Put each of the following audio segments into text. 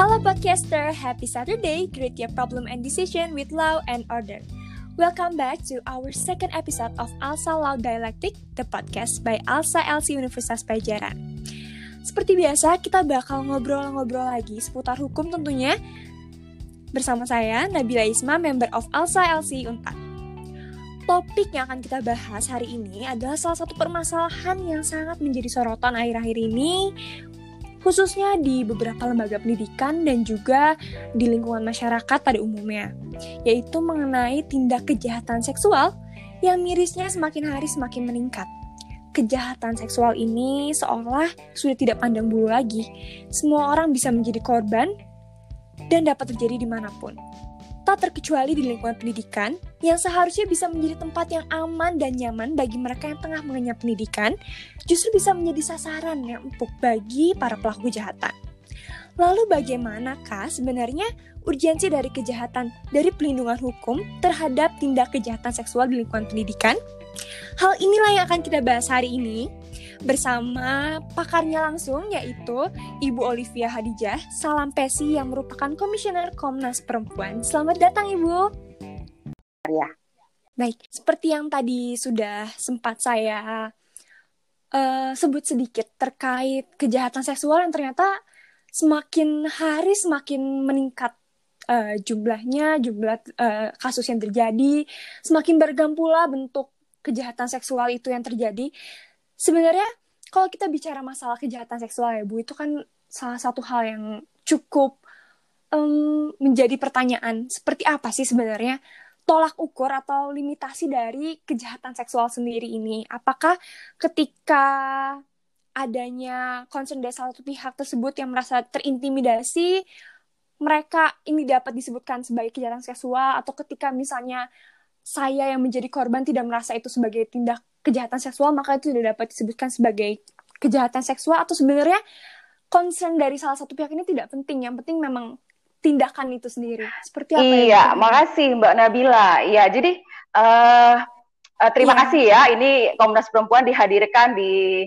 Halo podcaster, happy Saturday. Create your problem and decision with law and order. Welcome back to our second episode of Alsa Law Dialectic, the podcast by Alsa LC Universitas Pajajaran. Seperti biasa, kita bakal ngobrol-ngobrol lagi seputar hukum tentunya bersama saya, Nabila Isma, member of Alsa LC Unpad. Topik yang akan kita bahas hari ini adalah salah satu permasalahan yang sangat menjadi sorotan akhir-akhir ini khususnya di beberapa lembaga pendidikan dan juga di lingkungan masyarakat pada umumnya, yaitu mengenai tindak kejahatan seksual yang mirisnya semakin hari semakin meningkat. Kejahatan seksual ini seolah sudah tidak pandang bulu lagi. Semua orang bisa menjadi korban dan dapat terjadi di mana pun tak terkecuali di lingkungan pendidikan yang seharusnya bisa menjadi tempat yang aman dan nyaman bagi mereka yang tengah mengenyam pendidikan, justru bisa menjadi sasaran yang empuk bagi para pelaku kejahatan. Lalu bagaimanakah sebenarnya urgensi dari kejahatan dari pelindungan hukum terhadap tindak kejahatan seksual di lingkungan pendidikan? Hal inilah yang akan kita bahas hari ini bersama pakarnya langsung yaitu Ibu Olivia Hadijah Salam Pesi yang merupakan Komisioner Komnas Perempuan. Selamat datang Ibu. Ya. Baik, seperti yang tadi sudah sempat saya uh, sebut sedikit terkait kejahatan seksual yang ternyata semakin hari semakin meningkat uh, jumlahnya, jumlah uh, kasus yang terjadi, semakin beragam pula bentuk kejahatan seksual itu yang terjadi sebenarnya kalau kita bicara masalah kejahatan seksual ya Bu itu kan salah satu hal yang cukup um, menjadi pertanyaan. Seperti apa sih sebenarnya tolak ukur atau limitasi dari kejahatan seksual sendiri ini? Apakah ketika adanya concern dari salah satu pihak tersebut yang merasa terintimidasi mereka ini dapat disebutkan sebagai kejahatan seksual? Atau ketika misalnya saya yang menjadi korban tidak merasa itu sebagai tindak kejahatan seksual maka itu sudah dapat disebutkan sebagai kejahatan seksual atau sebenarnya concern dari salah satu pihak ini tidak penting. Yang penting memang tindakan itu sendiri. Seperti apa iya ya? makasih mbak Nabila. Ya jadi uh, uh, terima ya. kasih ya. Ini Komnas Perempuan dihadirkan di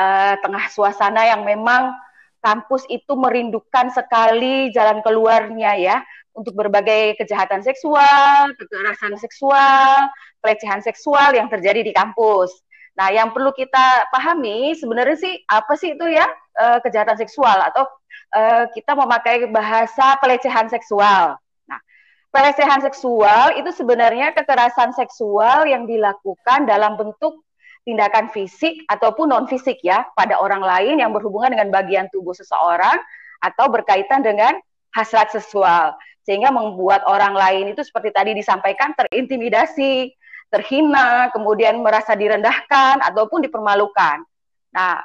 uh, tengah suasana yang memang kampus itu merindukan sekali jalan keluarnya ya untuk berbagai kejahatan seksual, kekerasan seksual, pelecehan seksual yang terjadi di kampus. Nah, yang perlu kita pahami sebenarnya sih apa sih itu ya uh, kejahatan seksual atau uh, kita memakai bahasa pelecehan seksual. Nah, pelecehan seksual itu sebenarnya kekerasan seksual yang dilakukan dalam bentuk tindakan fisik ataupun non fisik ya pada orang lain yang berhubungan dengan bagian tubuh seseorang atau berkaitan dengan hasrat seksual sehingga membuat orang lain itu seperti tadi disampaikan terintimidasi, terhina, kemudian merasa direndahkan ataupun dipermalukan. Nah,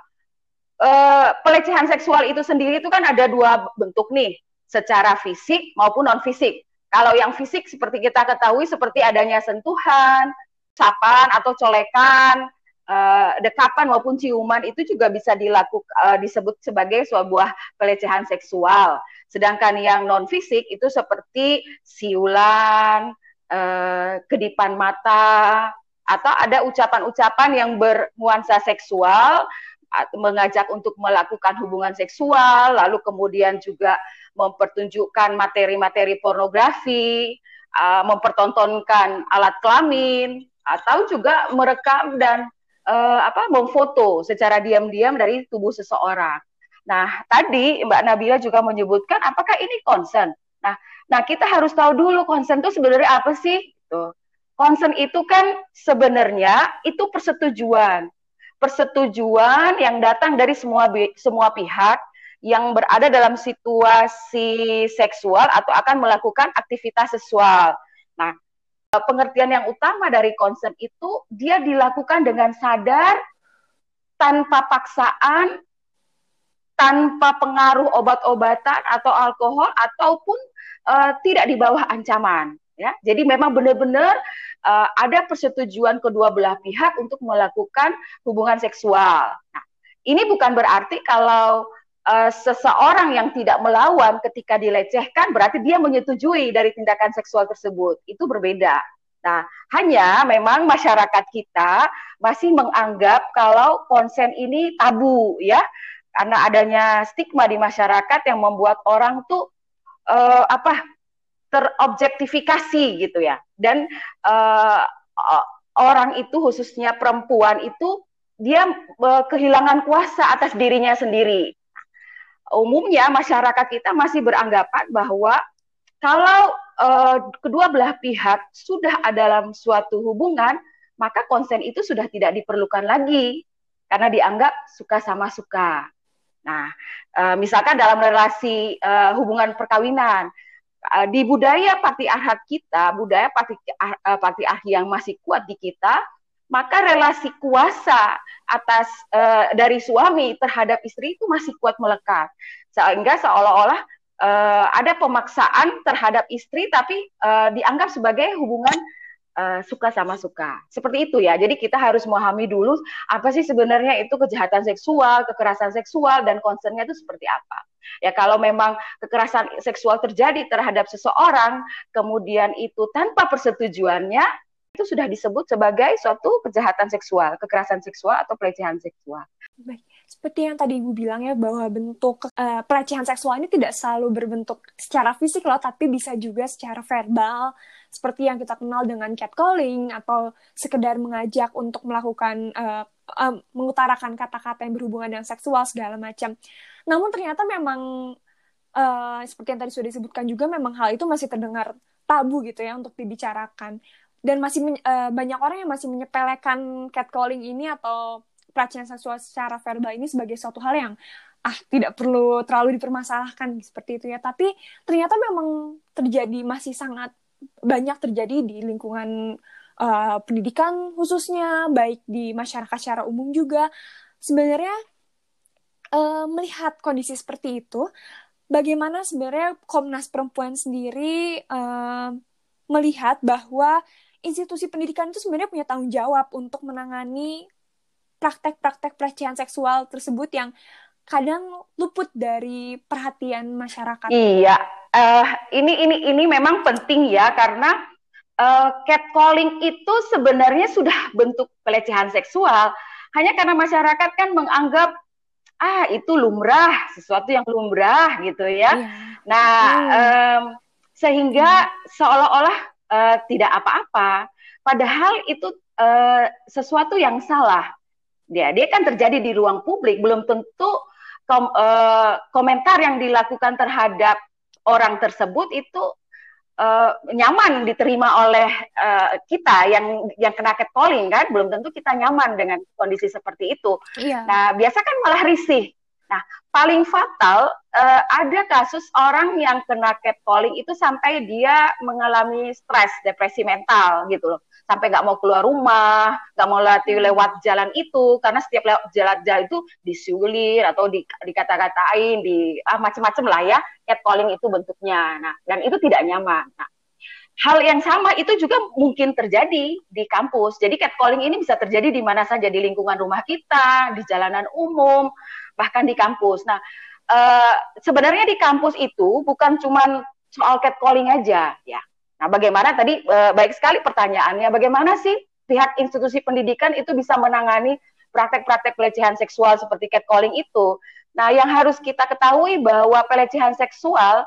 e, pelecehan seksual itu sendiri itu kan ada dua bentuk nih, secara fisik maupun non fisik. Kalau yang fisik seperti kita ketahui seperti adanya sentuhan, sapan atau colekan, uh, dekapan maupun ciuman itu juga bisa dilakukan uh, disebut sebagai sebuah pelecehan seksual. Sedangkan yang non fisik itu seperti siulan, eh, kedipan mata, atau ada ucapan-ucapan yang bernuansa seksual, mengajak untuk melakukan hubungan seksual, lalu kemudian juga mempertunjukkan materi-materi pornografi, uh, mempertontonkan alat kelamin, atau juga merekam dan uh, apa memfoto secara diam-diam dari tubuh seseorang. Nah, tadi Mbak Nabila juga menyebutkan apakah ini concern. Nah, nah kita harus tahu dulu concern itu sebenarnya apa sih? Tuh. Concern itu kan sebenarnya itu persetujuan. Persetujuan yang datang dari semua semua pihak yang berada dalam situasi seksual atau akan melakukan aktivitas seksual. Nah, pengertian yang utama dari concern itu dia dilakukan dengan sadar tanpa paksaan tanpa pengaruh obat-obatan atau alkohol ataupun uh, tidak di bawah ancaman ya. Jadi memang benar-benar uh, ada persetujuan kedua belah pihak untuk melakukan hubungan seksual. Nah, ini bukan berarti kalau uh, seseorang yang tidak melawan ketika dilecehkan berarti dia menyetujui dari tindakan seksual tersebut. Itu berbeda. Nah, hanya memang masyarakat kita masih menganggap kalau konsen ini tabu ya karena adanya stigma di masyarakat yang membuat orang tuh uh, apa terobjektifikasi gitu ya. Dan uh, orang itu khususnya perempuan itu dia uh, kehilangan kuasa atas dirinya sendiri. Umumnya masyarakat kita masih beranggapan bahwa kalau uh, kedua belah pihak sudah dalam suatu hubungan maka konsen itu sudah tidak diperlukan lagi. Karena dianggap suka sama suka Nah, uh, misalkan dalam relasi uh, hubungan perkawinan, uh, di budaya patriarkat kita, budaya patriarki yang masih kuat di kita, maka relasi kuasa atas dari suami terhadap istri itu masih kuat melekat, sehingga seolah-olah ada pemaksaan terhadap istri, tapi dianggap sebagai hubungan uh, suka sama suka. Seperti itu ya. Jadi kita harus memahami dulu apa sih sebenarnya itu kejahatan seksual, kekerasan seksual dan concernnya itu seperti apa. Ya kalau memang kekerasan seksual terjadi terhadap seseorang, kemudian itu tanpa persetujuannya, itu sudah disebut sebagai suatu kejahatan seksual, kekerasan seksual atau pelecehan seksual. Baik, seperti yang tadi Ibu bilang ya bahwa bentuk uh, pelecehan seksual ini tidak selalu berbentuk secara fisik loh, tapi bisa juga secara verbal, seperti yang kita kenal dengan catcalling atau sekedar mengajak untuk melakukan uh, uh, mengutarakan kata-kata yang berhubungan dengan seksual segala macam. Namun ternyata memang uh, seperti yang tadi sudah disebutkan juga memang hal itu masih terdengar tabu gitu ya untuk dibicarakan dan masih uh, banyak orang yang masih menyepelekan catcalling ini atau pelecehan seksual secara verbal ini sebagai suatu hal yang ah tidak perlu terlalu dipermasalahkan seperti itu ya tapi ternyata memang terjadi masih sangat banyak terjadi di lingkungan uh, pendidikan khususnya, baik di masyarakat secara umum juga. Sebenarnya uh, melihat kondisi seperti itu, bagaimana sebenarnya Komnas Perempuan sendiri uh, melihat bahwa institusi pendidikan itu sebenarnya punya tanggung jawab untuk menangani praktek-praktek pelecehan seksual tersebut yang kadang luput dari perhatian masyarakat. Iya, uh, ini ini ini memang penting ya karena uh, catcalling itu sebenarnya sudah bentuk pelecehan seksual. Hanya karena masyarakat kan menganggap ah itu lumrah, sesuatu yang lumrah gitu ya. Iya. Nah, hmm. um, sehingga hmm. seolah-olah uh, tidak apa-apa. Padahal itu uh, sesuatu yang salah. Dia dia kan terjadi di ruang publik, belum tentu kom, uh, komentar yang dilakukan terhadap orang tersebut itu uh, nyaman diterima oleh uh, kita yang yang kena catcalling kan belum tentu kita nyaman dengan kondisi seperti itu. Iya. Nah biasa kan malah risih. Nah paling fatal uh, ada kasus orang yang kena catcalling itu sampai dia mengalami stres depresi mental gitu loh sampai nggak mau keluar rumah, nggak mau latih lewat jalan itu karena setiap lewat jalan-jalan itu disulir atau di, dikata-katain, di ah, macam-macam lah ya catcalling itu bentuknya. Nah, dan itu tidak nyaman. Nah, hal yang sama itu juga mungkin terjadi di kampus. Jadi catcalling ini bisa terjadi di mana saja di lingkungan rumah kita, di jalanan umum, bahkan di kampus. Nah, uh, sebenarnya di kampus itu bukan cuma soal catcalling aja ya Nah, bagaimana tadi e, baik sekali pertanyaannya, bagaimana sih pihak institusi pendidikan itu bisa menangani praktek-praktek pelecehan seksual seperti catcalling itu? Nah, yang harus kita ketahui bahwa pelecehan seksual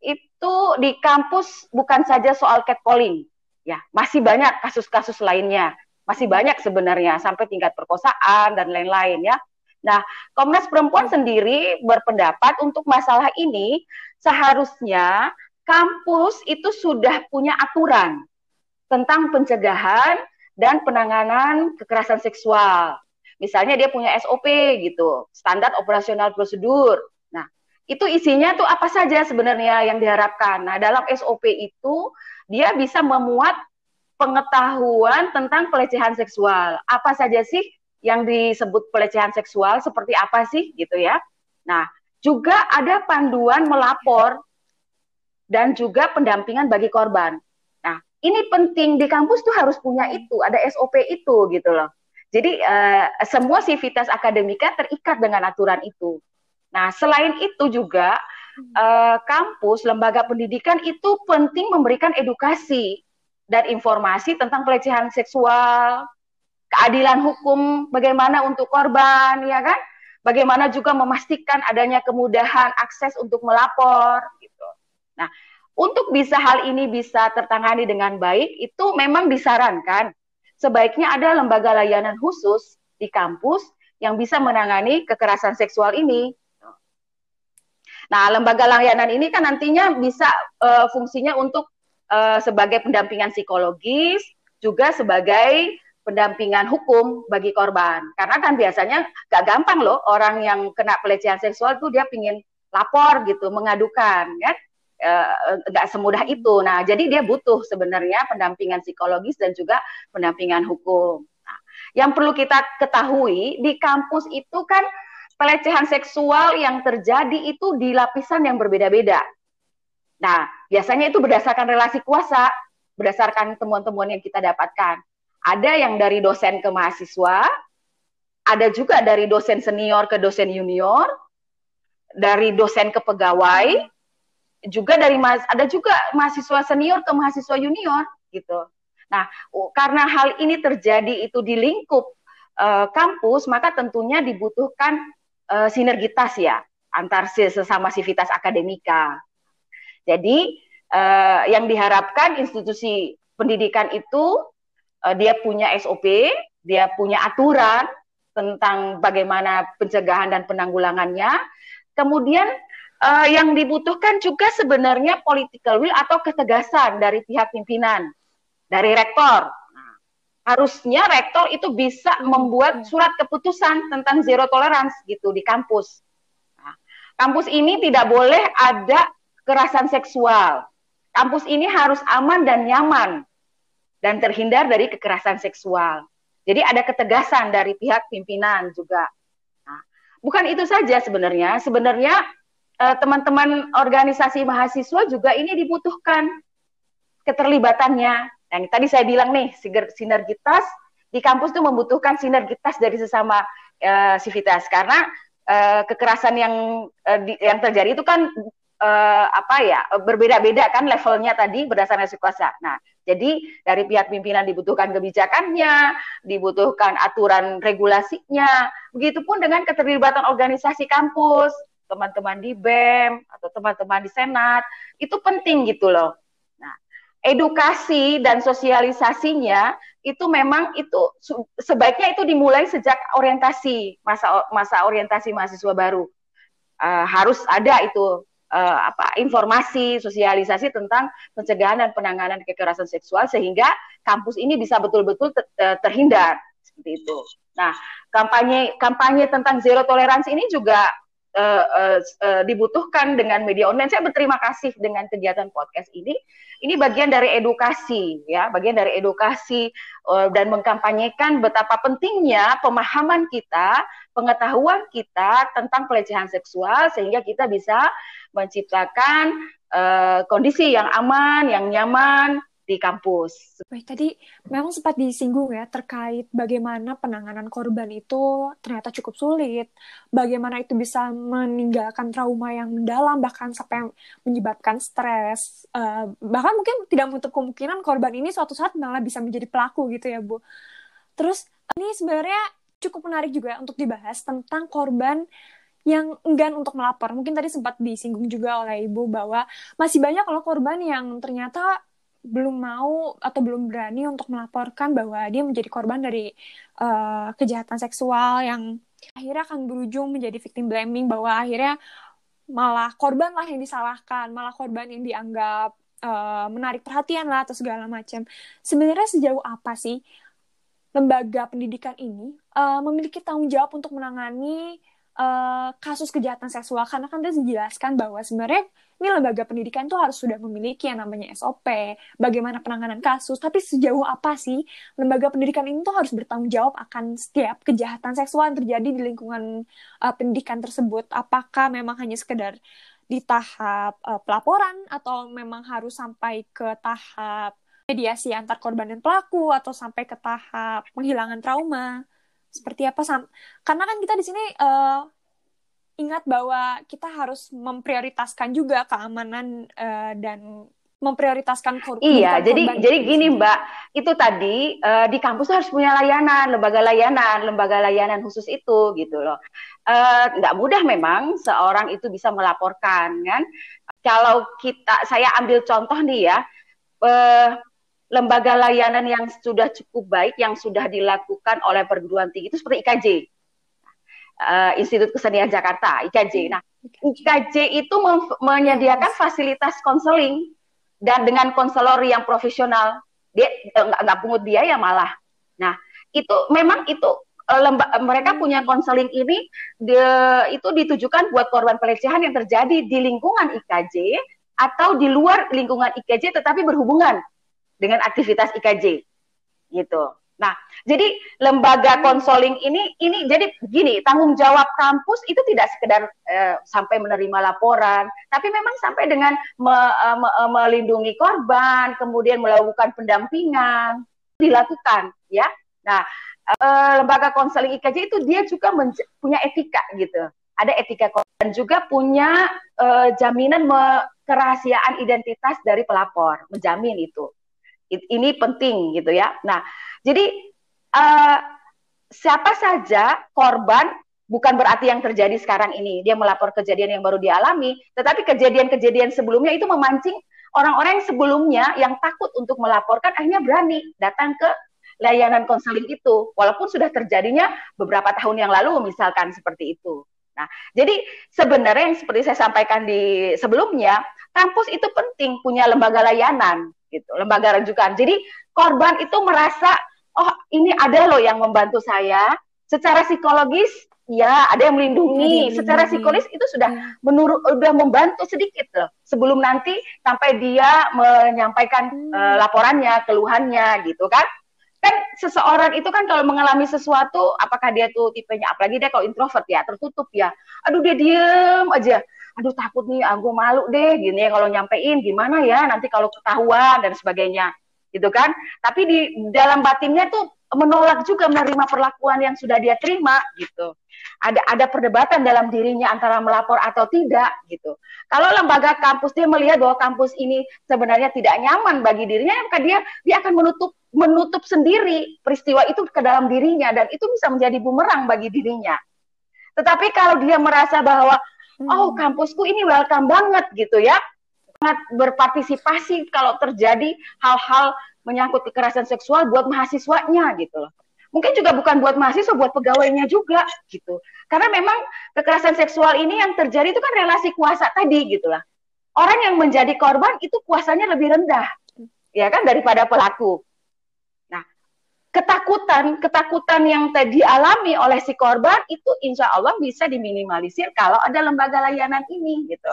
itu di kampus bukan saja soal catcalling, ya, masih banyak kasus-kasus lainnya, masih banyak sebenarnya sampai tingkat perkosaan dan lain-lain ya. Nah, Komnas Perempuan sendiri berpendapat untuk masalah ini seharusnya kampus itu sudah punya aturan tentang pencegahan dan penanganan kekerasan seksual. Misalnya dia punya SOP gitu, standar operasional prosedur. Nah, itu isinya tuh apa saja sebenarnya yang diharapkan. Nah, dalam SOP itu dia bisa memuat pengetahuan tentang pelecehan seksual. Apa saja sih yang disebut pelecehan seksual, seperti apa sih gitu ya. Nah, juga ada panduan melapor dan juga pendampingan bagi korban. Nah, ini penting di kampus tuh harus punya itu, ada SOP itu gitu loh. Jadi uh, semua sivitas akademika terikat dengan aturan itu. Nah, selain itu juga uh, kampus, lembaga pendidikan itu penting memberikan edukasi dan informasi tentang pelecehan seksual, keadilan hukum, bagaimana untuk korban, ya kan? bagaimana juga memastikan adanya kemudahan akses untuk melapor. Nah, untuk bisa hal ini bisa tertangani dengan baik itu memang disarankan sebaiknya ada lembaga layanan khusus di kampus yang bisa menangani kekerasan seksual ini. Nah, lembaga layanan ini kan nantinya bisa uh, fungsinya untuk uh, sebagai pendampingan psikologis, juga sebagai pendampingan hukum bagi korban. Karena kan biasanya gak gampang loh orang yang kena pelecehan seksual tuh dia pingin lapor gitu, mengadukan, kan? Gak semudah itu. Nah, jadi dia butuh sebenarnya pendampingan psikologis dan juga pendampingan hukum. Nah, yang perlu kita ketahui di kampus itu kan pelecehan seksual yang terjadi itu di lapisan yang berbeda-beda. Nah, biasanya itu berdasarkan relasi kuasa, berdasarkan temuan-temuan yang kita dapatkan. Ada yang dari dosen ke mahasiswa, ada juga dari dosen senior ke dosen junior, dari dosen ke pegawai, juga dari mas ada juga mahasiswa senior ke mahasiswa junior gitu. Nah, karena hal ini terjadi itu di lingkup uh, kampus, maka tentunya dibutuhkan uh, sinergitas ya antar sesama sivitas akademika. Jadi uh, yang diharapkan institusi pendidikan itu uh, dia punya SOP, dia punya aturan tentang bagaimana pencegahan dan penanggulangannya. Kemudian uh, yang dibutuhkan juga sebenarnya political will atau ketegasan dari pihak pimpinan, dari rektor harusnya rektor itu bisa membuat surat keputusan tentang zero tolerance gitu di kampus. Nah, kampus ini tidak boleh ada kekerasan seksual. Kampus ini harus aman dan nyaman dan terhindar dari kekerasan seksual. Jadi ada ketegasan dari pihak pimpinan juga. Nah, bukan itu saja sebenarnya. Sebenarnya eh, teman-teman organisasi mahasiswa juga ini dibutuhkan keterlibatannya. Nah, tadi saya bilang nih, sinergitas di kampus itu membutuhkan sinergitas dari sesama uh, sivitas. Karena uh, kekerasan yang uh, di, yang terjadi itu kan uh, apa ya berbeda-beda kan levelnya tadi berdasarkan kuasa. Nah, jadi dari pihak pimpinan dibutuhkan kebijakannya, dibutuhkan aturan regulasinya, begitupun dengan keterlibatan organisasi kampus, teman-teman di BEM atau teman-teman di senat, itu penting gitu loh edukasi dan sosialisasinya itu memang itu sebaiknya itu dimulai sejak orientasi masa masa orientasi mahasiswa baru uh, harus ada itu uh, apa informasi sosialisasi tentang pencegahan dan penanganan kekerasan seksual sehingga kampus ini bisa betul-betul ter terhindar seperti itu. Nah kampanye kampanye tentang zero toleransi ini juga uh, uh, uh, dibutuhkan dengan media online. Saya berterima kasih dengan kegiatan podcast ini. Ini bagian dari edukasi, ya, bagian dari edukasi uh, dan mengkampanyekan betapa pentingnya pemahaman kita, pengetahuan kita tentang pelecehan seksual sehingga kita bisa menciptakan uh, kondisi yang aman, yang nyaman di kampus. Baik, tadi memang sempat disinggung ya terkait bagaimana penanganan korban itu ternyata cukup sulit, bagaimana itu bisa meninggalkan trauma yang mendalam bahkan sampai menyebabkan stres, uh, bahkan mungkin tidak menutup kemungkinan korban ini suatu saat malah bisa menjadi pelaku gitu ya Bu. Terus ini sebenarnya cukup menarik juga untuk dibahas tentang korban yang enggan untuk melapor. Mungkin tadi sempat disinggung juga oleh Ibu bahwa masih banyak kalau korban yang ternyata belum mau atau belum berani untuk melaporkan bahwa dia menjadi korban dari uh, kejahatan seksual yang akhirnya akan berujung menjadi victim blaming bahwa akhirnya malah korban lah yang disalahkan, malah korban yang dianggap uh, menarik perhatian lah atau segala macam. Sebenarnya sejauh apa sih lembaga pendidikan ini uh, memiliki tanggung jawab untuk menangani uh, kasus kejahatan seksual? Karena kan dia dijelaskan bahwa sebenarnya ini lembaga pendidikan tuh harus sudah memiliki yang namanya SOP, bagaimana penanganan kasus, tapi sejauh apa sih lembaga pendidikan ini tuh harus bertanggung jawab akan setiap kejahatan seksual yang terjadi di lingkungan uh, pendidikan tersebut. Apakah memang hanya sekedar di tahap uh, pelaporan atau memang harus sampai ke tahap mediasi antar korban dan pelaku atau sampai ke tahap penghilangan trauma? Seperti apa? Sam Karena kan kita di sini uh, ingat bahwa kita harus memprioritaskan juga keamanan uh, dan memprioritaskan korban. Iya, jadi jadi gini Mbak, itu tadi uh, di kampus harus punya layanan, lembaga layanan, lembaga layanan khusus itu gitu loh. Uh, nggak mudah memang seorang itu bisa melaporkan kan. Kalau kita, saya ambil contoh nih ya, uh, lembaga layanan yang sudah cukup baik, yang sudah dilakukan oleh perguruan tinggi itu seperti IKJ, uh, Institut Kesenian Jakarta, IKJ. Nah, IKJ itu menyediakan fasilitas konseling dan dengan konselor yang profesional. Dia eh, nggak nggak pungut biaya malah. Nah itu memang itu eh, lemba, mereka punya konseling ini de, itu ditujukan buat korban pelecehan yang terjadi di lingkungan IKJ atau di luar lingkungan IKJ tetapi berhubungan dengan aktivitas IKJ gitu Nah, jadi lembaga konseling ini ini jadi gini, tanggung jawab kampus itu tidak sekedar eh, sampai menerima laporan, tapi memang sampai dengan me, eh, me, eh, melindungi korban, kemudian melakukan pendampingan dilakukan, ya. Nah, eh, lembaga konseling IKJ itu dia juga punya etika gitu. Ada etika dan juga punya eh, jaminan kerahasiaan identitas dari pelapor, menjamin itu. Ini penting gitu ya. Nah, jadi uh, siapa saja korban bukan berarti yang terjadi sekarang ini dia melapor kejadian yang baru dialami, tetapi kejadian-kejadian sebelumnya itu memancing orang-orang yang sebelumnya yang takut untuk melaporkan akhirnya berani datang ke layanan konseling itu, walaupun sudah terjadinya beberapa tahun yang lalu misalkan seperti itu. Nah, jadi sebenarnya yang seperti saya sampaikan di sebelumnya, kampus itu penting punya lembaga layanan gitu, lembaga rujukan. Jadi korban itu merasa oh ini ada loh yang membantu saya. Secara psikologis ya ada yang melindungi. Ya, secara psikologis itu sudah ya. menurut udah membantu sedikit loh. Sebelum nanti sampai dia menyampaikan hmm. uh, laporannya keluhannya gitu kan. Kan seseorang itu kan kalau mengalami sesuatu apakah dia tuh tipenya? Apalagi dia kalau introvert ya tertutup ya. Aduh dia diem aja aduh takut nih aku ah, malu deh gini ya kalau nyampein gimana ya nanti kalau ketahuan dan sebagainya gitu kan. Tapi di dalam batinnya tuh menolak juga menerima perlakuan yang sudah dia terima gitu. Ada ada perdebatan dalam dirinya antara melapor atau tidak gitu. Kalau lembaga kampus dia melihat bahwa kampus ini sebenarnya tidak nyaman bagi dirinya, maka dia dia akan menutup menutup sendiri peristiwa itu ke dalam dirinya dan itu bisa menjadi bumerang bagi dirinya. Tetapi kalau dia merasa bahwa oh kampusku ini welcome banget gitu ya, sangat berpartisipasi kalau terjadi hal-hal menyangkut kekerasan seksual buat mahasiswanya gitu loh. Mungkin juga bukan buat mahasiswa, buat pegawainya juga gitu. Karena memang kekerasan seksual ini yang terjadi itu kan relasi kuasa tadi gitu lah. Orang yang menjadi korban itu kuasanya lebih rendah, ya kan daripada pelaku. Ketakutan, ketakutan yang tadi alami oleh si korban itu insya Allah bisa diminimalisir kalau ada lembaga layanan ini gitu.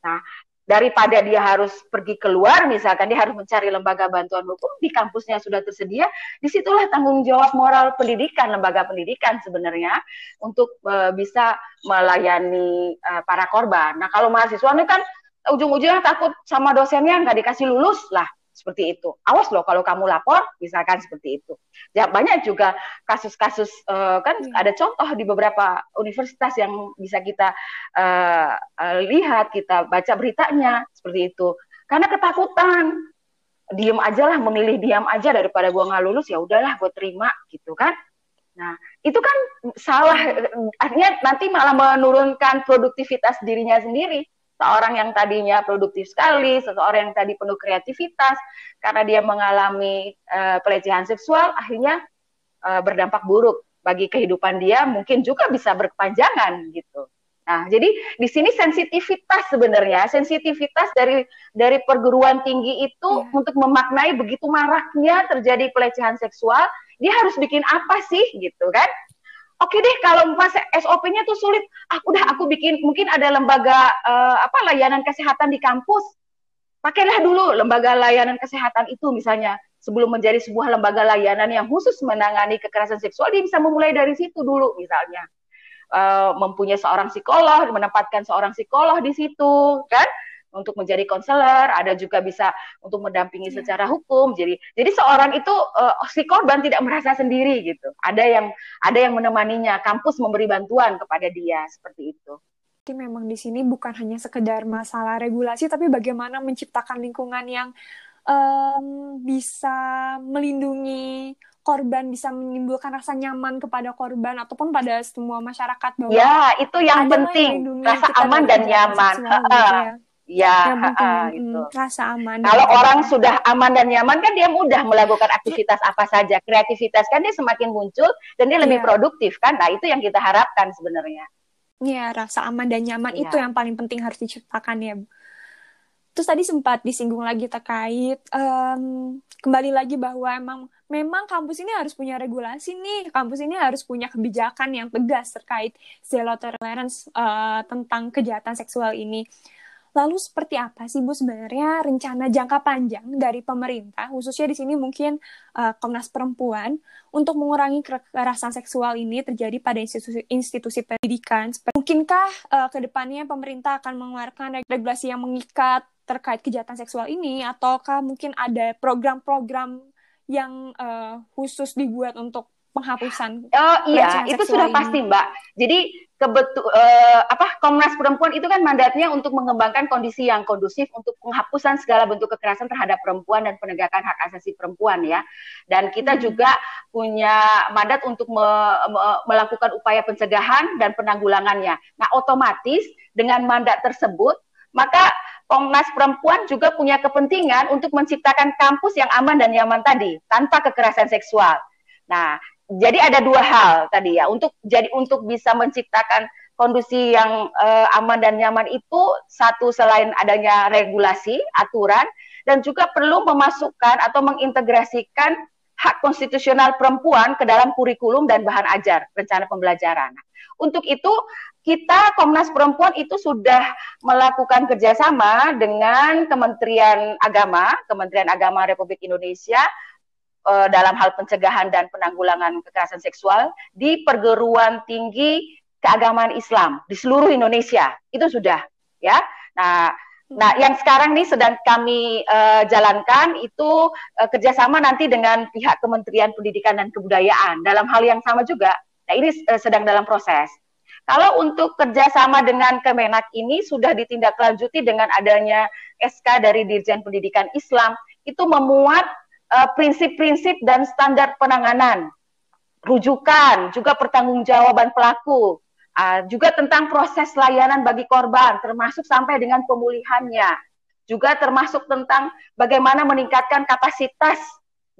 Nah, daripada dia harus pergi keluar misalkan dia harus mencari lembaga bantuan hukum di kampusnya sudah tersedia di situlah tanggung jawab moral pendidikan lembaga pendidikan sebenarnya untuk uh, bisa melayani uh, para korban nah kalau mahasiswa ini kan ujung-ujungnya takut sama dosennya nggak dikasih lulus lah seperti itu. Awas loh kalau kamu lapor, misalkan seperti itu. Ya banyak juga kasus-kasus uh, kan hmm. ada contoh di beberapa universitas yang bisa kita uh, uh, lihat, kita baca beritanya seperti itu. Karena ketakutan, diem aja lah, memilih diam aja daripada gua nggak lulus ya udahlah gue terima gitu kan. Nah, itu kan salah artinya nanti malah menurunkan produktivitas dirinya sendiri seorang yang tadinya produktif sekali, seseorang yang tadi penuh kreativitas, karena dia mengalami uh, pelecehan seksual, akhirnya uh, berdampak buruk bagi kehidupan dia, mungkin juga bisa berkepanjangan gitu. Nah, jadi di sini sensitivitas sebenarnya, sensitivitas dari dari perguruan tinggi itu yeah. untuk memaknai begitu maraknya terjadi pelecehan seksual, dia harus bikin apa sih gitu kan? Oke deh kalau pas SOP-nya tuh sulit, aku udah aku bikin mungkin ada lembaga uh, apa layanan kesehatan di kampus. Pakailah dulu lembaga layanan kesehatan itu misalnya sebelum menjadi sebuah lembaga layanan yang khusus menangani kekerasan seksual dia bisa memulai dari situ dulu misalnya. Uh, mempunyai seorang psikolog, menempatkan seorang psikolog di situ, kan? Untuk menjadi konselor, ada juga bisa untuk mendampingi yeah. secara hukum. Jadi jadi seorang itu uh, si korban tidak merasa sendiri gitu. Ada yang ada yang menemaninya, kampus memberi bantuan kepada dia seperti itu. Jadi memang di sini bukan hanya sekedar masalah regulasi, tapi bagaimana menciptakan lingkungan yang um, bisa melindungi korban, bisa menimbulkan rasa nyaman kepada korban ataupun pada semua masyarakat bahwa ya itu yang penting yang rasa aman dan nyaman. Gitu ya. Ya, ya uh, gitu. rasa aman. Kalau orang nyaman. sudah aman dan nyaman kan dia mudah melakukan aktivitas apa saja. Kreativitas kan dia semakin muncul dan dia lebih ya. produktif kan. Nah, itu yang kita harapkan sebenarnya. Iya, rasa aman dan nyaman ya. itu yang paling penting harus diciptakan ya. Terus tadi sempat disinggung lagi terkait um, kembali lagi bahwa emang memang kampus ini harus punya regulasi nih. Kampus ini harus punya kebijakan yang tegas terkait zero tolerance uh, tentang kejahatan seksual ini. Lalu seperti apa sih Bu sebenarnya rencana jangka panjang dari pemerintah, khususnya di sini mungkin uh, Komnas Perempuan, untuk mengurangi kekerasan seksual ini terjadi pada institusi, institusi pendidikan? Mungkinkah uh, ke depannya pemerintah akan mengeluarkan regulasi yang mengikat terkait kejahatan seksual ini, ataukah mungkin ada program-program yang uh, khusus dibuat untuk penghapusan? Oh iya, itu sudah ini? pasti Mbak. Jadi kebetul uh, apa Komnas Perempuan itu kan mandatnya untuk mengembangkan kondisi yang kondusif untuk penghapusan segala bentuk kekerasan terhadap perempuan dan penegakan hak asasi perempuan ya. Dan kita hmm. juga punya mandat untuk me, me, melakukan upaya pencegahan dan penanggulangannya. Nah, otomatis dengan mandat tersebut maka Komnas Perempuan juga punya kepentingan untuk menciptakan kampus yang aman dan nyaman tadi tanpa kekerasan seksual. Nah, jadi ada dua hal tadi ya untuk jadi untuk bisa menciptakan kondisi yang uh, aman dan nyaman itu satu selain adanya regulasi aturan dan juga perlu memasukkan atau mengintegrasikan hak konstitusional perempuan ke dalam kurikulum dan bahan ajar rencana pembelajaran. Untuk itu kita Komnas Perempuan itu sudah melakukan kerjasama dengan Kementerian Agama, Kementerian Agama Republik Indonesia, uh, dalam hal pencegahan dan penanggulangan kekerasan seksual di perguruan tinggi keagamaan Islam di seluruh Indonesia itu sudah ya. Nah, nah yang sekarang nih sedang kami uh, jalankan itu uh, kerjasama nanti dengan pihak Kementerian Pendidikan dan Kebudayaan dalam hal yang sama juga. Nah ini uh, sedang dalam proses. Kalau untuk kerjasama dengan Kemenak ini sudah ditindaklanjuti dengan adanya SK dari Dirjen Pendidikan Islam itu memuat prinsip-prinsip uh, dan standar penanganan, rujukan, juga pertanggungjawaban pelaku, uh, juga tentang proses layanan bagi korban, termasuk sampai dengan pemulihannya, juga termasuk tentang bagaimana meningkatkan kapasitas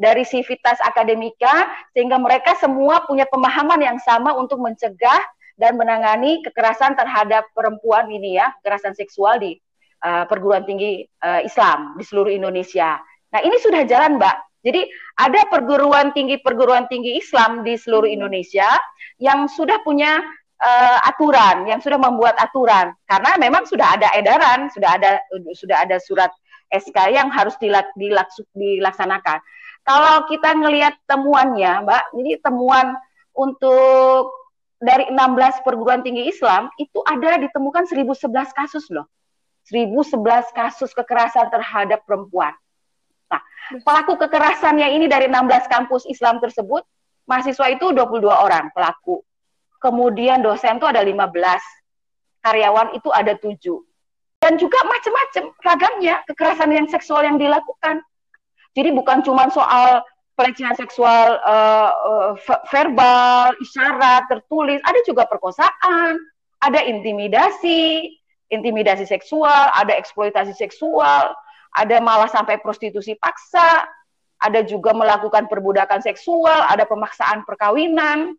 dari sivitas akademika sehingga mereka semua punya pemahaman yang sama untuk mencegah dan menangani kekerasan terhadap perempuan ini ya, kekerasan seksual di uh, perguruan tinggi uh, Islam di seluruh Indonesia. Nah, ini sudah jalan, Mbak. Jadi ada perguruan tinggi perguruan tinggi Islam di seluruh hmm. Indonesia yang sudah punya uh, aturan, yang sudah membuat aturan karena memang sudah ada edaran, sudah ada sudah ada surat SK yang harus dilak, dilaks, dilaksanakan. Kalau kita ngelihat temuannya, Mbak, ini temuan untuk dari 16 perguruan tinggi Islam itu ada ditemukan 1011 kasus loh. 1011 kasus kekerasan terhadap perempuan. Nah, pelaku kekerasannya ini dari 16 kampus Islam tersebut, mahasiswa itu 22 orang pelaku. Kemudian dosen itu ada 15, karyawan itu ada 7. Dan juga macam-macam ragamnya kekerasan yang seksual yang dilakukan. Jadi bukan cuma soal pelecehan seksual uh, verbal, isyarat, tertulis, ada juga perkosaan, ada intimidasi, intimidasi seksual, ada eksploitasi seksual, ada malah sampai prostitusi paksa, ada juga melakukan perbudakan seksual, ada pemaksaan perkawinan,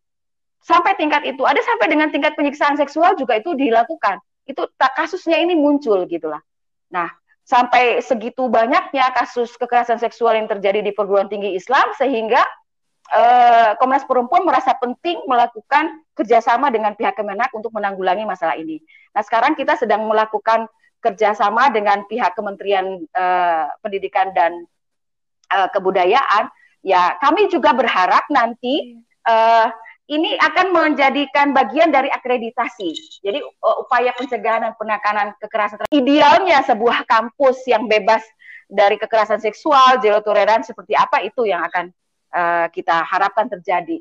sampai tingkat itu, ada sampai dengan tingkat penyiksaan seksual juga itu dilakukan. Itu kasusnya ini muncul gitulah. Nah, sampai segitu banyaknya kasus kekerasan seksual yang terjadi di perguruan tinggi Islam sehingga eh, Komnas Perempuan merasa penting melakukan kerjasama dengan pihak Kemenak untuk menanggulangi masalah ini. Nah, sekarang kita sedang melakukan kerjasama dengan pihak Kementerian uh, Pendidikan dan uh, Kebudayaan, ya kami juga berharap nanti uh, ini akan menjadikan bagian dari akreditasi. Jadi uh, upaya pencegahan dan penekanan kekerasan idealnya sebuah kampus yang bebas dari kekerasan seksual, zero tolerance seperti apa itu yang akan uh, kita harapkan terjadi.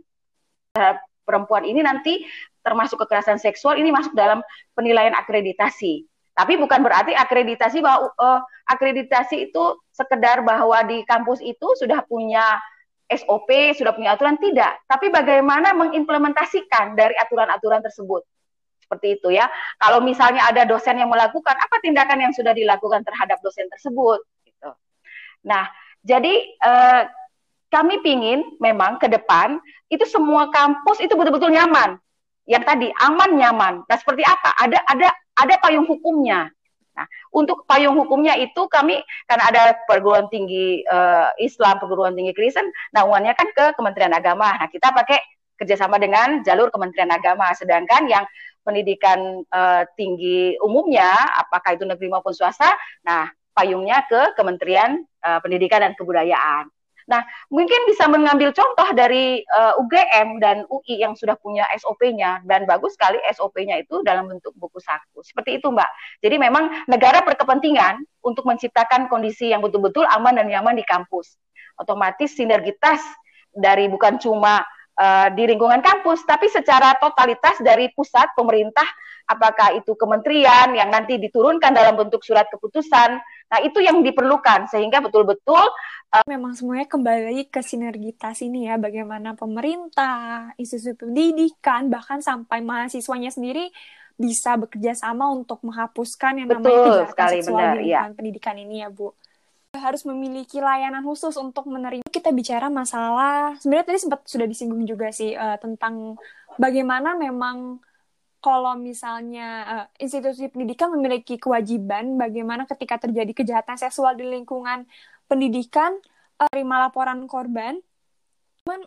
Uh, perempuan ini nanti termasuk kekerasan seksual ini masuk dalam penilaian akreditasi. Tapi bukan berarti akreditasi bahwa uh, akreditasi itu sekedar bahwa di kampus itu sudah punya SOP, sudah punya aturan tidak, tapi bagaimana mengimplementasikan dari aturan-aturan tersebut. Seperti itu ya. Kalau misalnya ada dosen yang melakukan, apa tindakan yang sudah dilakukan terhadap dosen tersebut gitu. Nah, jadi eh, kami pingin memang ke depan itu semua kampus itu betul-betul nyaman. Yang tadi aman nyaman. Nah, seperti apa? Ada ada ada payung hukumnya. Nah, untuk payung hukumnya itu kami karena ada perguruan tinggi uh, Islam, perguruan tinggi Kristen, naungannya kan ke Kementerian Agama. Nah, kita pakai kerjasama dengan jalur Kementerian Agama. Sedangkan yang pendidikan uh, tinggi umumnya, apakah itu negeri maupun swasta, nah payungnya ke Kementerian uh, Pendidikan dan Kebudayaan. Nah, mungkin bisa mengambil contoh dari uh, eh, UGM dan UI yang sudah punya SOP-nya dan bagus sekali SOP-nya itu dalam bentuk buku saku. Seperti itu, Mbak. Jadi memang negara berkepentingan untuk menciptakan kondisi yang betul-betul aman dan nyaman di kampus. Otomatis sinergitas dari bukan cuma uh, di lingkungan kampus, tapi secara totalitas dari pusat pemerintah, apakah itu kementerian yang nanti diturunkan dalam bentuk surat keputusan. Nah, itu yang diperlukan sehingga betul-betul uh, memang semuanya kembali ke sinergitas ini ya bagaimana pemerintah, institusi pendidikan bahkan sampai mahasiswanya sendiri bisa bekerja sama untuk menghapuskan yang namanya kejahatan sekali, seksual benar, di ya. pendidikan ini ya Bu harus memiliki layanan khusus untuk menerima kita bicara masalah sebenarnya tadi sempat sudah disinggung juga sih uh, tentang bagaimana memang kalau misalnya uh, institusi pendidikan memiliki kewajiban bagaimana ketika terjadi kejahatan seksual di lingkungan pendidikan uh, laporan korban cuman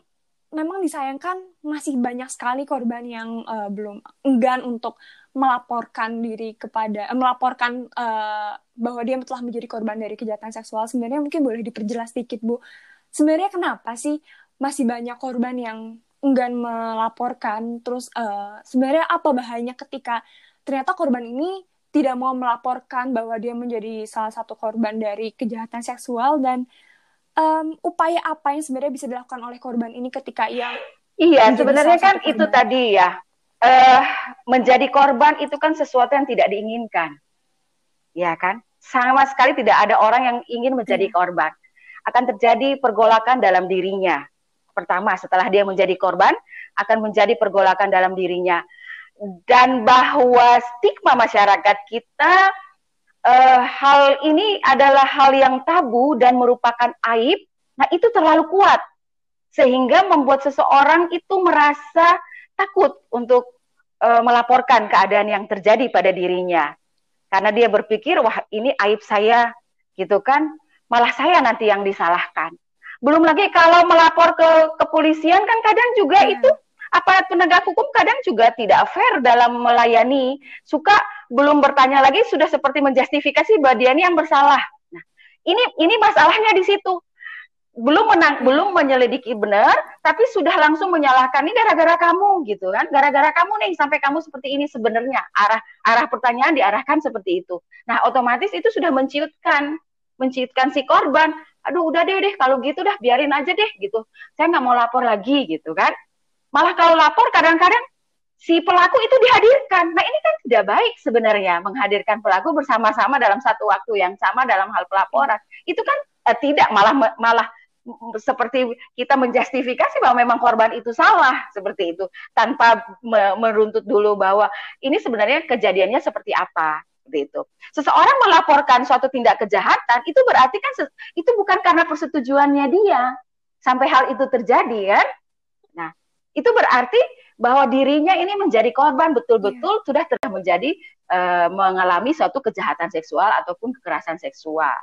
memang disayangkan masih banyak sekali korban yang uh, belum enggan untuk melaporkan diri kepada uh, melaporkan uh, bahwa dia telah menjadi korban dari kejahatan seksual. Sebenarnya mungkin boleh diperjelas sedikit Bu. Sebenarnya kenapa sih masih banyak korban yang enggan melaporkan terus uh, sebenarnya apa bahayanya ketika ternyata korban ini tidak mau melaporkan bahwa dia menjadi salah satu korban dari kejahatan seksual dan um, upaya apa yang sebenarnya bisa dilakukan oleh korban ini ketika ia Iya, sebenarnya kan korban. itu tadi ya. Uh, menjadi korban itu kan sesuatu yang tidak diinginkan. Ya kan? Sama sekali tidak ada orang yang ingin menjadi hmm. korban. Akan terjadi pergolakan dalam dirinya. Pertama, setelah dia menjadi korban, akan menjadi pergolakan dalam dirinya dan bahwa stigma masyarakat kita uh, hal ini adalah hal yang tabu dan merupakan aib. Nah, itu terlalu kuat sehingga membuat seseorang itu merasa takut untuk uh, melaporkan keadaan yang terjadi pada dirinya. Karena dia berpikir, wah ini aib saya, gitu kan, malah saya nanti yang disalahkan. Belum lagi kalau melapor ke kepolisian kan kadang juga yeah. itu aparat penegak hukum kadang juga tidak fair dalam melayani. Suka belum bertanya lagi sudah seperti menjustifikasi bahwa dia ini yang bersalah. Nah, ini ini masalahnya di situ. Belum menang, belum menyelidiki benar, tapi sudah langsung menyalahkan ini gara-gara kamu gitu kan. Gara-gara kamu nih sampai kamu seperti ini sebenarnya. Arah arah pertanyaan diarahkan seperti itu. Nah, otomatis itu sudah menciutkan menciutkan si korban. Aduh, udah deh deh kalau gitu dah biarin aja deh gitu. Saya nggak mau lapor lagi gitu kan Malah kalau lapor kadang-kadang si pelaku itu dihadirkan. Nah ini kan tidak baik sebenarnya menghadirkan pelaku bersama-sama dalam satu waktu yang sama dalam hal pelaporan. Itu kan eh, tidak malah malah seperti kita menjustifikasi bahwa memang korban itu salah seperti itu tanpa meruntut dulu bahwa ini sebenarnya kejadiannya seperti apa seperti itu. Seseorang melaporkan suatu tindak kejahatan itu berarti kan itu bukan karena persetujuannya dia sampai hal itu terjadi kan? Nah, itu berarti bahwa dirinya ini menjadi korban betul-betul yeah. sudah telah menjadi uh, mengalami suatu kejahatan seksual ataupun kekerasan seksual.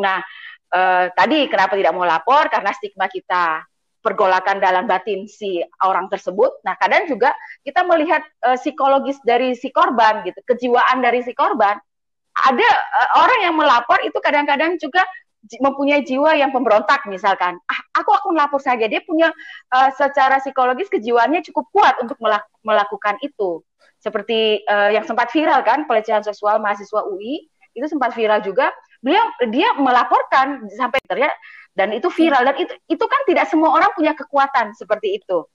Nah, uh, tadi kenapa tidak mau lapor karena stigma kita pergolakan dalam batin si orang tersebut. Nah, kadang juga kita melihat uh, psikologis dari si korban gitu, kejiwaan dari si korban. Ada uh, orang yang melapor itu kadang-kadang juga mempunyai jiwa yang pemberontak misalkan ah aku akan lapor saja dia punya uh, secara psikologis kejiwaannya cukup kuat untuk melak melakukan itu seperti uh, yang sempat viral kan pelecehan seksual mahasiswa UI itu sempat viral juga beliau dia melaporkan sampai ya dan itu viral dan itu itu kan tidak semua orang punya kekuatan seperti itu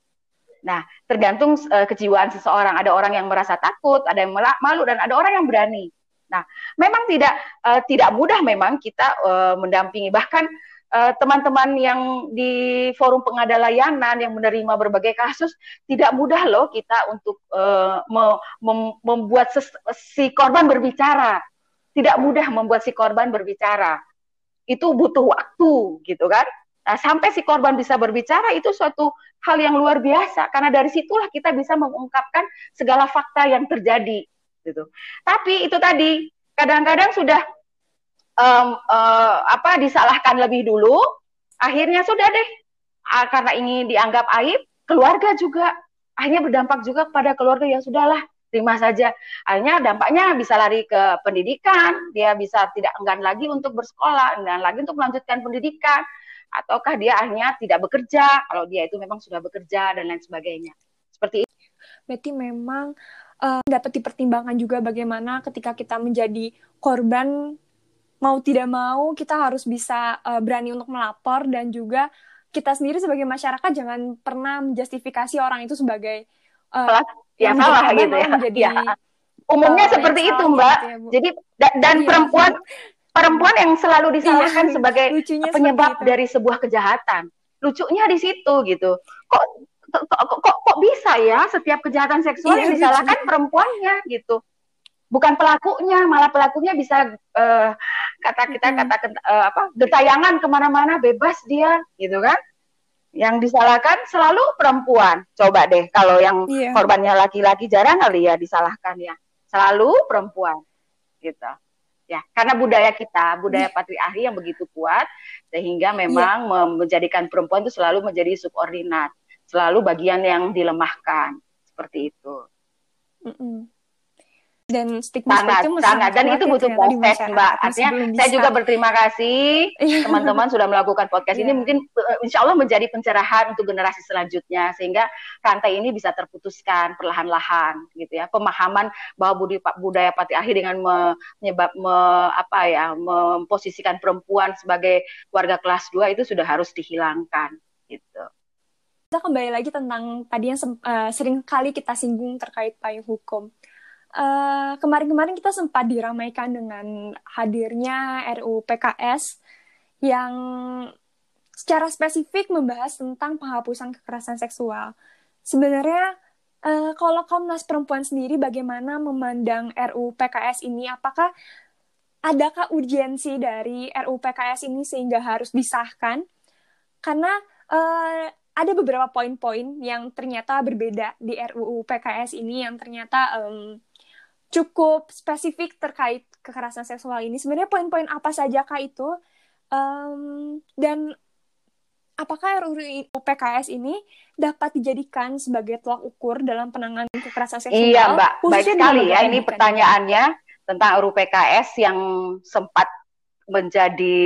Nah, tergantung uh, kejiwaan seseorang. Ada orang yang merasa takut, ada yang malu, dan ada orang yang berani. Nah, memang tidak uh, tidak mudah memang kita uh, mendampingi. Bahkan teman-teman yang di forum pengada layanan yang menerima berbagai kasus tidak mudah loh kita untuk uh, me mem membuat si korban berbicara. Tidak mudah membuat si korban berbicara. Itu butuh waktu, gitu kan? Nah, sampai si korban bisa berbicara itu suatu hal yang luar biasa karena dari situlah kita bisa mengungkapkan segala fakta yang terjadi gitu. Tapi itu tadi kadang-kadang sudah um, uh, apa disalahkan lebih dulu, akhirnya sudah deh uh, karena ingin dianggap aib, keluarga juga akhirnya berdampak juga kepada keluarga yang sudahlah terima saja. Akhirnya dampaknya bisa lari ke pendidikan, dia bisa tidak enggan lagi untuk bersekolah, enggan lagi untuk melanjutkan pendidikan ataukah dia akhirnya tidak bekerja kalau dia itu memang sudah bekerja dan lain sebagainya seperti itu. Berarti memang uh, dapat dipertimbangkan juga bagaimana ketika kita menjadi korban mau tidak mau kita harus bisa uh, berani untuk melapor dan juga kita sendiri sebagai masyarakat jangan pernah menjustifikasi orang itu sebagai uh, yang salah gitu ya. Menjadi, ya. Umumnya uh, seperti itu, Mbak. Gitu ya, Jadi da dan iya, perempuan perempuan yang selalu disalahkan iya, sebagai penyebab dari sebuah kejahatan. Lucunya di situ gitu. Kok kok, kok, kok, kok bisa ya setiap kejahatan seksual iya, yang disalahkan lucu. perempuannya gitu. Bukan pelakunya, malah pelakunya bisa uh, kata kita hmm. kata uh, apa gentayangan ke mana-mana bebas dia gitu kan. Yang disalahkan selalu perempuan. Coba deh kalau yang iya. korbannya laki-laki jarang kali ya disalahkan ya. Selalu perempuan gitu ya karena budaya kita budaya iya. patriarki yang begitu kuat sehingga iya. memang ya. menjadikan perempuan itu selalu menjadi subordinat selalu bagian yang dilemahkan seperti itu mm -mm dan stigma sangat, itu sangat. Dan itu butuh proses mbak. Artinya saya juga berterima kasih iya. teman-teman sudah melakukan podcast yeah. ini mungkin uh, insya Allah menjadi pencerahan untuk generasi selanjutnya sehingga rantai ini bisa terputuskan perlahan-lahan gitu ya. Pemahaman bahwa budi, budaya patriarki dengan menyebab me, apa ya memposisikan perempuan sebagai warga kelas 2 itu sudah harus dihilangkan gitu. Kita kembali lagi tentang tadi yang uh, sering kali kita singgung terkait payung hukum eh, kemarin-kemarin kita sempat diramaikan dengan hadirnya RUU PKS yang secara spesifik membahas tentang penghapusan kekerasan seksual. Sebenarnya uh, kalau Komnas Perempuan sendiri bagaimana memandang RUU PKS ini? Apakah adakah urgensi dari RUU PKS ini sehingga harus disahkan? Karena uh, ada beberapa poin-poin yang ternyata berbeda di RUU PKS ini yang ternyata um, cukup spesifik terkait kekerasan seksual ini. Sebenarnya poin-poin apa saja kah itu? Um, dan apakah RUU PKS ini dapat dijadikan sebagai tolak ukur dalam penanganan kekerasan seksual? Iya, Mbak. Baik sekali ya ini pertanyaannya tentang RUU PKS yang sempat menjadi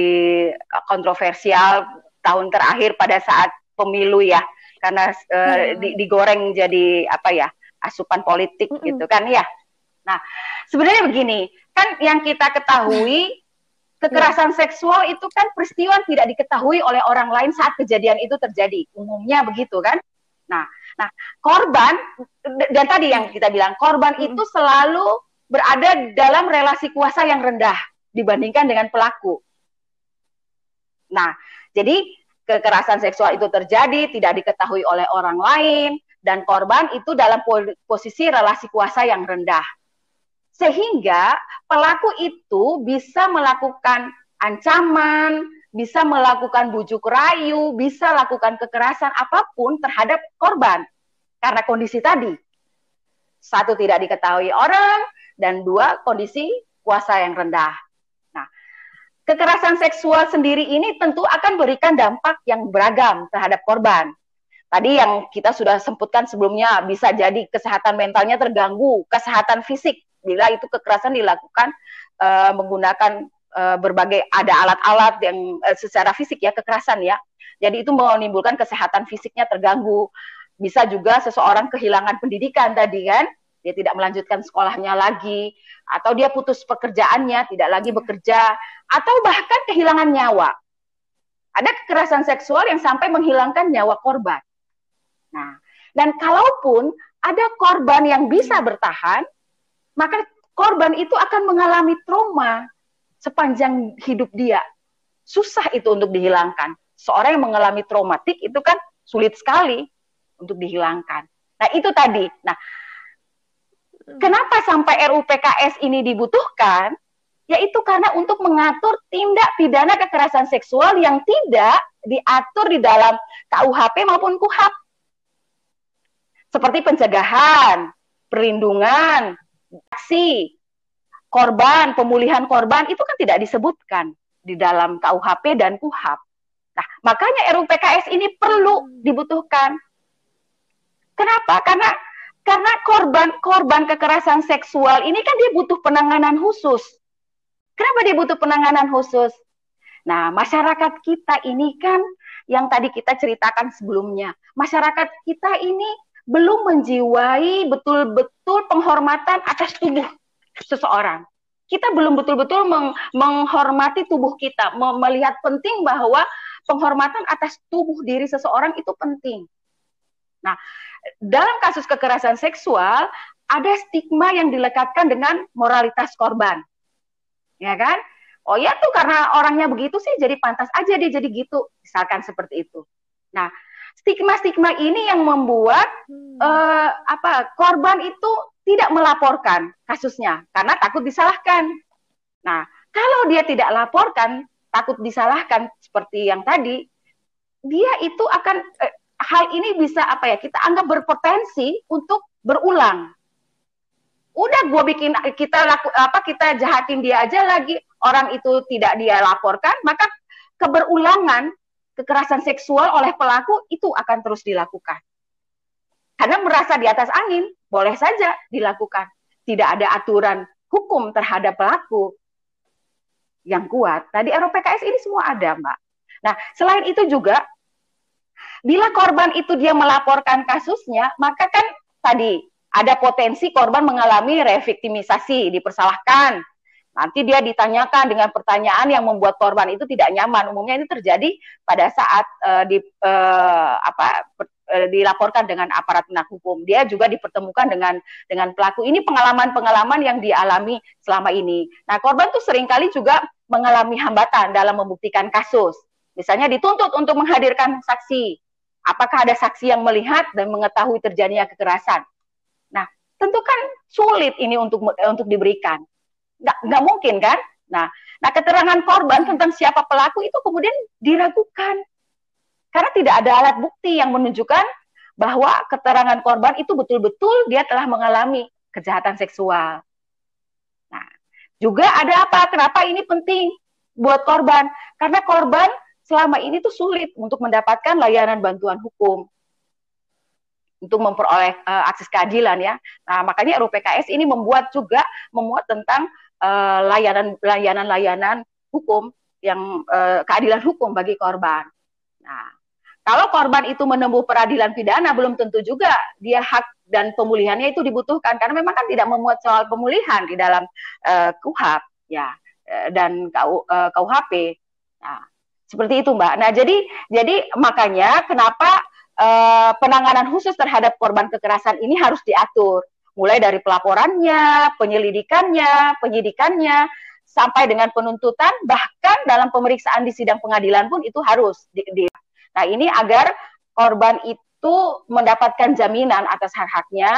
kontroversial tahun terakhir pada saat pemilu ya. Karena uh, hmm. digoreng jadi apa ya? asupan politik hmm. gitu kan ya. Nah, sebenarnya begini, kan yang kita ketahui kekerasan seksual itu kan peristiwa tidak diketahui oleh orang lain saat kejadian itu terjadi. Umumnya begitu kan? Nah, nah korban dan tadi yang kita bilang korban itu selalu berada dalam relasi kuasa yang rendah dibandingkan dengan pelaku. Nah, jadi kekerasan seksual itu terjadi tidak diketahui oleh orang lain dan korban itu dalam posisi relasi kuasa yang rendah sehingga pelaku itu bisa melakukan ancaman, bisa melakukan bujuk rayu, bisa lakukan kekerasan apa pun terhadap korban karena kondisi tadi. Satu tidak diketahui orang dan dua kondisi kuasa yang rendah. Nah, kekerasan seksual sendiri ini tentu akan berikan dampak yang beragam terhadap korban. Tadi yang kita sudah sebutkan sebelumnya bisa jadi kesehatan mentalnya terganggu, kesehatan fisik bila itu kekerasan dilakukan uh, menggunakan uh, berbagai ada alat-alat yang uh, secara fisik ya kekerasan ya. Jadi itu menimbulkan kesehatan fisiknya terganggu. Bisa juga seseorang kehilangan pendidikan tadi kan, dia tidak melanjutkan sekolahnya lagi atau dia putus pekerjaannya, tidak lagi bekerja atau bahkan kehilangan nyawa. Ada kekerasan seksual yang sampai menghilangkan nyawa korban. Nah, Dan kalaupun ada korban yang bisa bertahan, maka korban itu akan mengalami trauma sepanjang hidup dia. Susah itu untuk dihilangkan. Seorang yang mengalami traumatik itu kan sulit sekali untuk dihilangkan. Nah, itu tadi. Nah, kenapa sampai RUU PKS ini dibutuhkan? Yaitu karena untuk mengatur tindak pidana kekerasan seksual yang tidak diatur di dalam KUHP maupun KUHAP. Seperti pencegahan, perlindungan, aksi, korban, pemulihan korban itu kan tidak disebutkan di dalam KUHP dan KUHAP. Nah, makanya RUU PKS ini perlu dibutuhkan. Kenapa? Karena karena korban-korban kekerasan seksual ini kan dia butuh penanganan khusus. Kenapa dia butuh penanganan khusus? Nah, masyarakat kita ini kan yang tadi kita ceritakan sebelumnya, masyarakat kita ini belum menjiwai betul-betul penghormatan atas tubuh seseorang. Kita belum betul-betul meng menghormati tubuh kita, melihat penting bahwa penghormatan atas tubuh diri seseorang itu penting. Nah, dalam kasus kekerasan seksual ada stigma yang dilekatkan dengan moralitas korban. Ya kan? Oh ya tuh karena orangnya begitu sih jadi pantas aja dia jadi gitu. Misalkan seperti itu. Nah, stigma-stigma ini yang membuat hmm. uh, apa korban itu tidak melaporkan kasusnya karena takut disalahkan. Nah, kalau dia tidak laporkan, takut disalahkan seperti yang tadi, dia itu akan eh, hal ini bisa apa ya kita anggap berpotensi untuk berulang. Udah gue bikin kita laku apa kita jahatin dia aja lagi orang itu tidak dia laporkan maka keberulangan kekerasan seksual oleh pelaku itu akan terus dilakukan. Karena merasa di atas angin boleh saja dilakukan. Tidak ada aturan hukum terhadap pelaku yang kuat. Tadi RUPKS ini semua ada, Mbak. Nah, selain itu juga Bila korban itu dia melaporkan kasusnya, maka kan tadi ada potensi korban mengalami reviktimisasi, dipersalahkan. Nanti dia ditanyakan dengan pertanyaan yang membuat korban itu tidak nyaman. Umumnya ini terjadi pada saat uh, di uh, apa uh, dilaporkan dengan aparat penegak hukum. Dia juga dipertemukan dengan dengan pelaku. Ini pengalaman-pengalaman yang dialami selama ini. Nah, korban tuh sering kali juga mengalami hambatan dalam membuktikan kasus. Misalnya dituntut untuk menghadirkan saksi, Apakah ada saksi yang melihat dan mengetahui terjadinya kekerasan? Nah, tentu kan sulit ini untuk untuk diberikan. Nggak, nggak mungkin kan? Nah, nah keterangan korban tentang siapa pelaku itu kemudian diragukan. Karena tidak ada alat bukti yang menunjukkan bahwa keterangan korban itu betul-betul dia telah mengalami kejahatan seksual. Nah, juga ada apa? Kenapa ini penting buat korban? Karena korban selama ini tuh sulit untuk mendapatkan layanan bantuan hukum untuk memperoleh uh, akses keadilan ya. Nah, makanya RUU PKS ini membuat juga memuat tentang layanan layanan-layanan hukum yang uh, keadilan hukum bagi korban. Nah, kalau korban itu menempuh peradilan pidana belum tentu juga dia hak dan pemulihannya itu dibutuhkan karena memang kan tidak memuat soal pemulihan di dalam uh, KUHAP ya dan KU, uh, KUHP. Nah, seperti itu, Mbak. Nah, jadi jadi makanya kenapa uh, penanganan khusus terhadap korban kekerasan ini harus diatur, mulai dari pelaporannya, penyelidikannya, penyidikannya, sampai dengan penuntutan, bahkan dalam pemeriksaan di sidang pengadilan pun itu harus di, di. Nah, ini agar korban itu mendapatkan jaminan atas hak-haknya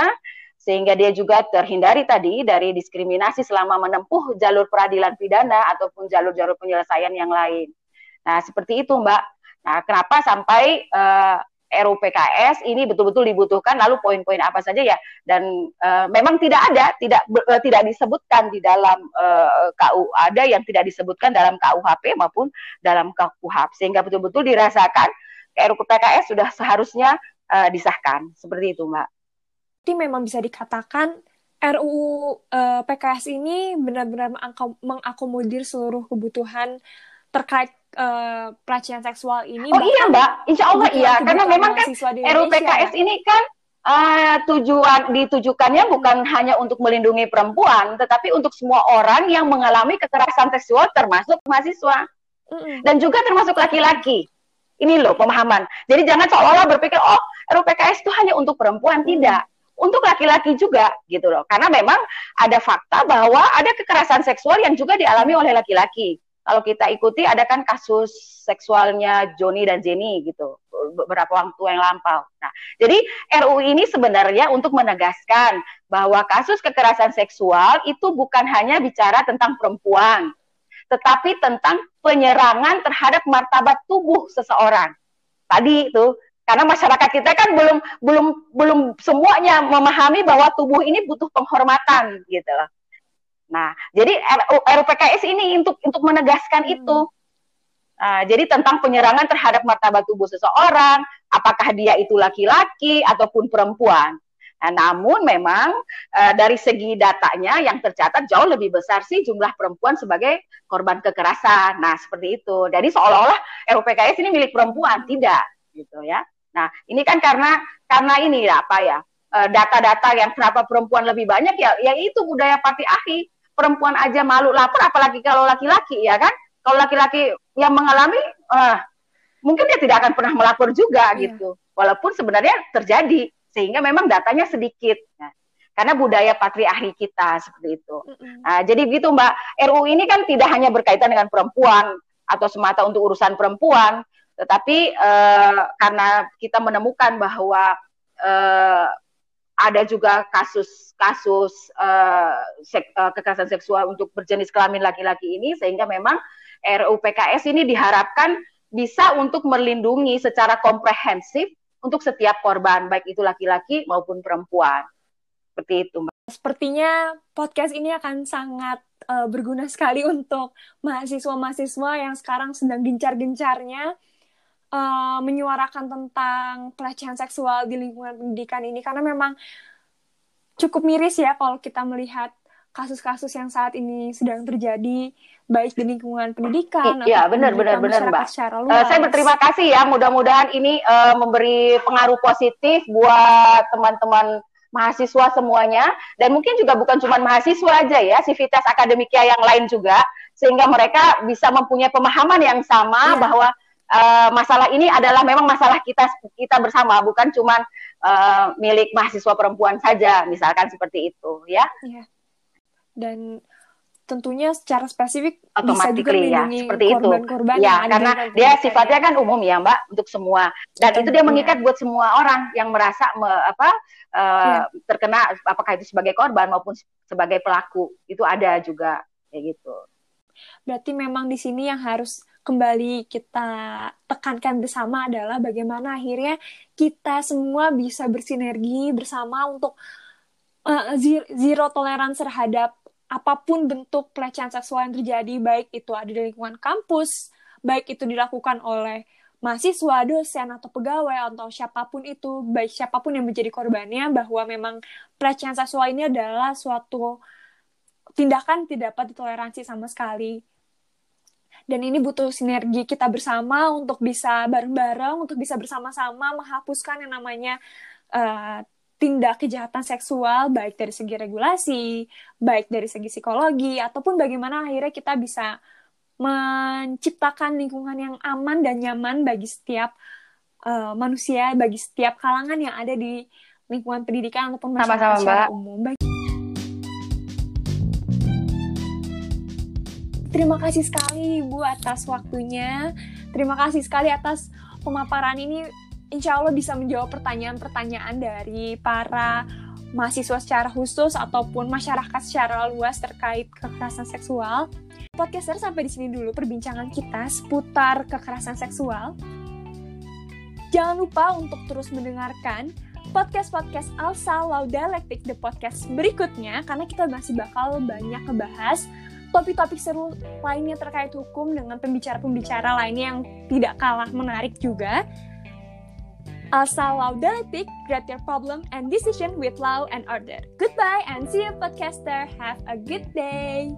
sehingga dia juga terhindari tadi dari diskriminasi selama menempuh jalur peradilan pidana ataupun jalur-jalur penyelesaian yang lain. Nah, seperti itu, Mbak. Nah, kenapa sampai uh, eh, RUU PKS ini betul-betul dibutuhkan lalu poin-poin apa saja ya. Dan uh, memang tidak ada tidak uh, tidak disebutkan di dalam uh, KU ada yang tidak disebutkan dalam KUHP maupun dalam KUHAP sehingga betul-betul dirasakan RUU PKS sudah seharusnya uh, disahkan. Seperti itu Mbak. Jadi memang bisa dikatakan RUU uh, PKS ini benar-benar mengakomodir seluruh kebutuhan terkait uh, pelecehan seksual ini. Oh iya mbak, insya Allah iya, karena memang kan RUPKS ini kan uh, tujuan ditujukannya bukan hanya untuk melindungi perempuan, tetapi untuk semua orang yang mengalami kekerasan seksual termasuk mahasiswa mm -mm. dan juga termasuk laki-laki. Ini loh pemahaman. Jadi jangan seolah-olah berpikir oh RUU PKS itu hanya untuk perempuan, tidak untuk laki-laki juga gitu loh. Karena memang ada fakta bahwa ada kekerasan seksual yang juga dialami oleh laki-laki. Kalau kita ikuti ada kan kasus seksualnya Joni dan Jenny gitu beberapa waktu yang lampau. Nah, jadi RUU ini sebenarnya untuk menegaskan bahwa kasus kekerasan seksual itu bukan hanya bicara tentang perempuan, tetapi tentang penyerangan terhadap martabat tubuh seseorang. Tadi itu karena masyarakat kita kan belum belum belum semuanya memahami bahwa tubuh ini butuh penghormatan gitu loh. Nah, jadi RUPKS ini untuk untuk menegaskan hmm. itu. Nah, jadi tentang penyerangan terhadap martabat tubuh seseorang, apakah dia itu laki-laki ataupun perempuan. Nah, namun memang uh, dari segi datanya yang tercatat jauh lebih besar sih jumlah perempuan sebagai korban kekerasan. Nah, seperti itu. Jadi seolah-olah RUPKS ini milik perempuan, tidak gitu ya. Nah, ini kan karena karena ini ya apa ya? Eh, data-data yang kenapa perempuan lebih banyak ya ya itu budaya patriarki. Perempuan aja malu lapar apalagi kalau laki-laki ya kan? Kalau laki-laki yang mengalami uh, mungkin dia tidak akan pernah melapor juga yeah. gitu. Walaupun sebenarnya terjadi sehingga memang datanya sedikit. Nah, karena budaya patriarki kita seperti itu. Nah, jadi gitu Mbak, RU ini kan tidak hanya berkaitan dengan perempuan atau semata untuk urusan perempuan, tetapi uh, karena kita menemukan bahwa uh, ada juga kasus-kasus uh, sek, uh, kekerasan seksual untuk berjenis kelamin laki-laki ini, sehingga memang RUU PKS ini diharapkan bisa untuk melindungi secara komprehensif untuk setiap korban, baik itu laki-laki maupun perempuan. Seperti itu. Sepertinya podcast ini akan sangat uh, berguna sekali untuk mahasiswa-mahasiswa yang sekarang sedang gencar-gencarnya uh, menyuarakan tentang pelecehan seksual di lingkungan pendidikan ini karena memang cukup miris ya kalau kita melihat kasus-kasus yang saat ini sedang terjadi baik di lingkungan pendidikan Iya, benar benar benar Mbak. Uh, saya berterima kasih ya, mudah-mudahan ini uh, memberi pengaruh positif buat teman-teman mahasiswa semuanya dan mungkin juga bukan cuma mahasiswa aja ya, sivitas akademika yang lain juga sehingga mereka bisa mempunyai pemahaman yang sama ya. bahwa uh, masalah ini adalah memang masalah kita kita bersama, bukan cuma uh, milik mahasiswa perempuan saja, misalkan seperti itu, ya. ya. Dan tentunya secara spesifik bisa juga ya seperti korban -korban itu ya karena dia sifatnya kan umum ya mbak untuk semua dan itu dia mengikat ya. buat semua orang yang merasa me, apa uh, ya. terkena apakah itu sebagai korban maupun sebagai pelaku itu ada juga kayak gitu berarti memang di sini yang harus kembali kita tekankan bersama adalah bagaimana akhirnya kita semua bisa bersinergi bersama untuk uh, zero tolerance terhadap apa pun bentuk pelecehan seksual yang terjadi, baik itu ada di lingkungan kampus, baik itu dilakukan oleh mahasiswa, dosen, atau pegawai, atau siapa pun itu, baik siapa pun yang menjadi korbannya, bahwa memang pelecehan seksual ini adalah suatu tindakan tidak dapat ditoleransi sama sekali dan ini butuh sinergi kita bersama untuk bisa bareng-bareng untuk bisa bersama-sama menghapuskan yang namanya uh, tindak kejahatan seksual baik dari segi regulasi, baik dari segi psikologi ataupun bagaimana akhirnya kita bisa menciptakan lingkungan yang aman dan nyaman bagi setiap uh, manusia, bagi setiap kalangan yang ada di lingkungan pendidikan ataupun masyarakat secara umum. Bagi Terima kasih sekali Ibu atas waktunya. Terima kasih sekali atas pemaparan ini. Insya Allah bisa menjawab pertanyaan-pertanyaan dari para mahasiswa secara khusus ataupun masyarakat secara luas terkait kekerasan seksual. Podcaster sampai di sini dulu perbincangan kita seputar kekerasan seksual. Jangan lupa untuk terus mendengarkan podcast-podcast Alsa Law Dialectic The Podcast berikutnya karena kita masih bakal banyak ngebahas topik-topik seru lainnya terkait hukum dengan pembicara-pembicara lainnya yang tidak kalah menarik juga. Law Dialectic, create your problem and decision with law and order. Goodbye and see you podcaster. Have a good day.